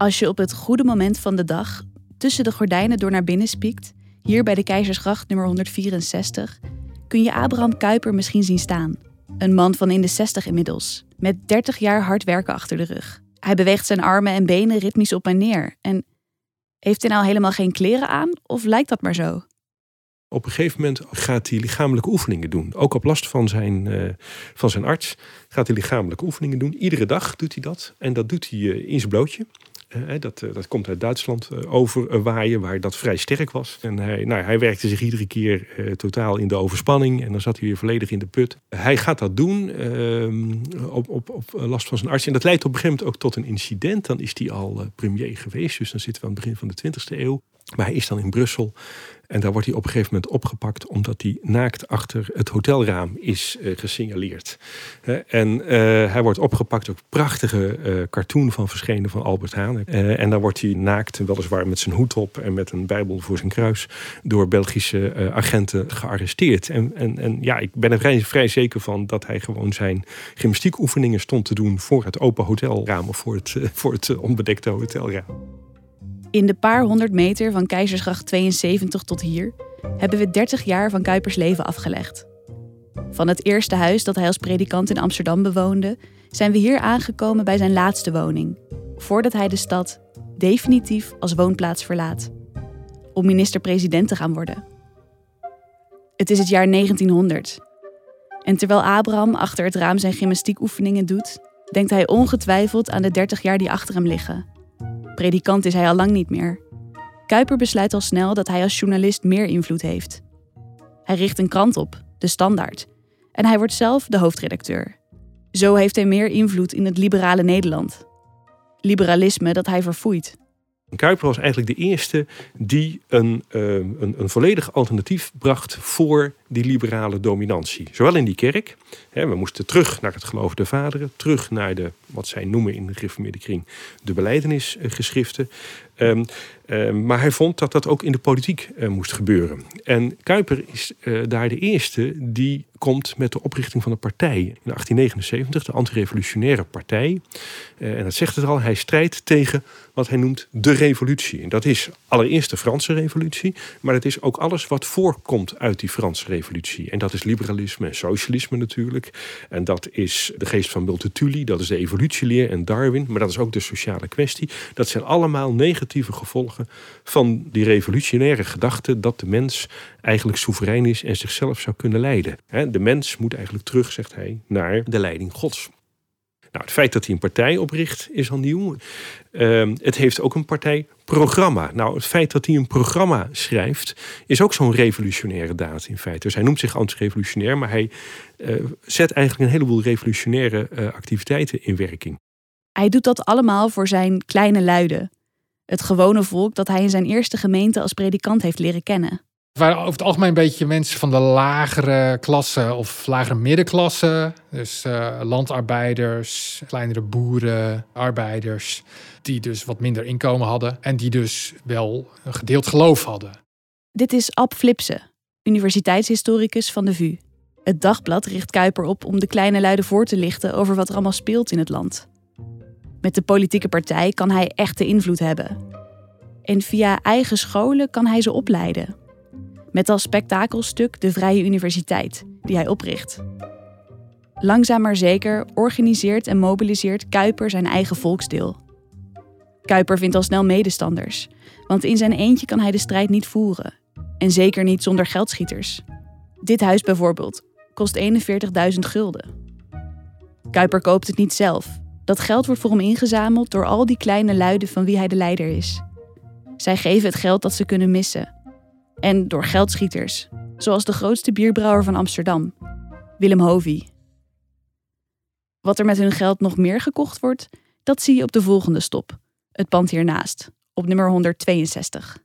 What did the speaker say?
Als je op het goede moment van de dag tussen de gordijnen door naar binnen spiekt, hier bij de Keizersgracht nummer 164, kun je Abraham Kuiper misschien zien staan. Een man van in de 60 inmiddels, met 30 jaar hard werken achter de rug. Hij beweegt zijn armen en benen ritmisch op en neer. En heeft hij nou helemaal geen kleren aan of lijkt dat maar zo? Op een gegeven moment gaat hij lichamelijke oefeningen doen. Ook op last van zijn, uh, van zijn arts gaat hij lichamelijke oefeningen doen. Iedere dag doet hij dat. En dat doet hij uh, in zijn blootje. Uh, dat, dat komt uit Duitsland over waaien, waar dat vrij sterk was. En hij, nou, hij werkte zich iedere keer totaal in de overspanning. En dan zat hij weer volledig in de put. Hij gaat dat doen ehm, op, op, op last van zijn arts. En dat leidt op een gegeven moment ook tot een incident. Dan is hij al premier geweest. Dus dan zitten we aan het begin van de 20e eeuw. Maar hij is dan in Brussel. En daar wordt hij op een gegeven moment opgepakt omdat hij naakt achter het hotelraam is uh, gesignaleerd. en uh, hij wordt opgepakt, ook prachtige uh, cartoon van verschenen van Albert Haan. en dan wordt hij naakt, weliswaar met zijn hoed op en met een bijbel voor zijn kruis, door Belgische agenten gearresteerd. En, en, en ja, ik ben er vrij, vrij zeker van dat hij gewoon zijn gymnastiekoefeningen stond te doen voor het open hotelraam of voor het, voor het onbedekte hotelraam. In de paar honderd meter van Keizersgracht 72 tot hier hebben we 30 jaar van Kuipers leven afgelegd. Van het eerste huis dat hij als predikant in Amsterdam bewoonde, zijn we hier aangekomen bij zijn laatste woning, voordat hij de stad definitief als woonplaats verlaat, om minister-president te gaan worden. Het is het jaar 1900. En terwijl Abraham achter het raam zijn gymnastiekoefeningen doet, denkt hij ongetwijfeld aan de 30 jaar die achter hem liggen Predikant is hij al lang niet meer. Kuiper besluit al snel dat hij als journalist meer invloed heeft. Hij richt een krant op, De Standaard, en hij wordt zelf de hoofdredacteur. Zo heeft hij meer invloed in het liberale Nederland. Liberalisme dat hij verfoeit. Kuiper was eigenlijk de eerste die een, uh, een, een, volledig alternatief bracht voor die liberale dominantie. Zowel in die kerk, hè, we moesten terug naar het geloof der vaderen, terug naar de, wat zij noemen in de gereformeerde kring, de beleidenisgeschriften. Um, um, maar hij vond dat dat ook in de politiek uh, moest gebeuren. En Kuiper is uh, daar de eerste die komt met de oprichting van een partij. In 1879, de antirevolutionaire partij. Uh, en dat zegt het al, hij strijdt tegen wat hij noemt de revolutie. En dat is allereerst de Franse revolutie, maar het is ook alles wat voorkomt uit die Franse revolutie. En dat is liberalisme en socialisme natuurlijk. En dat is de geest van Multatuli, dat is de evolutieleer en Darwin, maar dat is ook de sociale kwestie. Dat zijn allemaal negatieve gevolgen van die revolutionaire gedachte dat de mens eigenlijk soeverein is en zichzelf zou kunnen leiden. De mens moet eigenlijk terug, zegt hij, naar de leiding Gods. Nou, het feit dat hij een partij opricht is al nieuw. Uh, het heeft ook een partijprogramma. Nou, het feit dat hij een programma schrijft is ook zo'n revolutionaire daad in feite. Dus hij noemt zich anti-revolutionair, maar hij uh, zet eigenlijk een heleboel revolutionaire uh, activiteiten in werking. Hij doet dat allemaal voor zijn kleine luiden. Het gewone volk dat hij in zijn eerste gemeente als predikant heeft leren kennen. Waren over het algemeen een beetje mensen van de lagere klasse of lagere middenklasse. Dus uh, landarbeiders, kleinere boeren, arbeiders. Die dus wat minder inkomen hadden. En die dus wel een gedeeld geloof hadden. Dit is Ab Flipsen, universiteitshistoricus van de VU. Het dagblad richt Kuiper op om de kleine luiden voor te lichten over wat er allemaal speelt in het land. Met de politieke partij kan hij echte invloed hebben. En via eigen scholen kan hij ze opleiden. Met als spektakelstuk de Vrije Universiteit, die hij opricht. Langzaam maar zeker organiseert en mobiliseert Kuiper zijn eigen volksdeel. Kuiper vindt al snel medestanders, want in zijn eentje kan hij de strijd niet voeren. En zeker niet zonder geldschieters. Dit huis bijvoorbeeld kost 41.000 gulden. Kuiper koopt het niet zelf. Dat geld wordt voor hem ingezameld door al die kleine luiden van wie hij de leider is. Zij geven het geld dat ze kunnen missen en door geldschieters, zoals de grootste bierbrouwer van Amsterdam, Willem Hovey. Wat er met hun geld nog meer gekocht wordt, dat zie je op de volgende stop, het pand hiernaast, op nummer 162.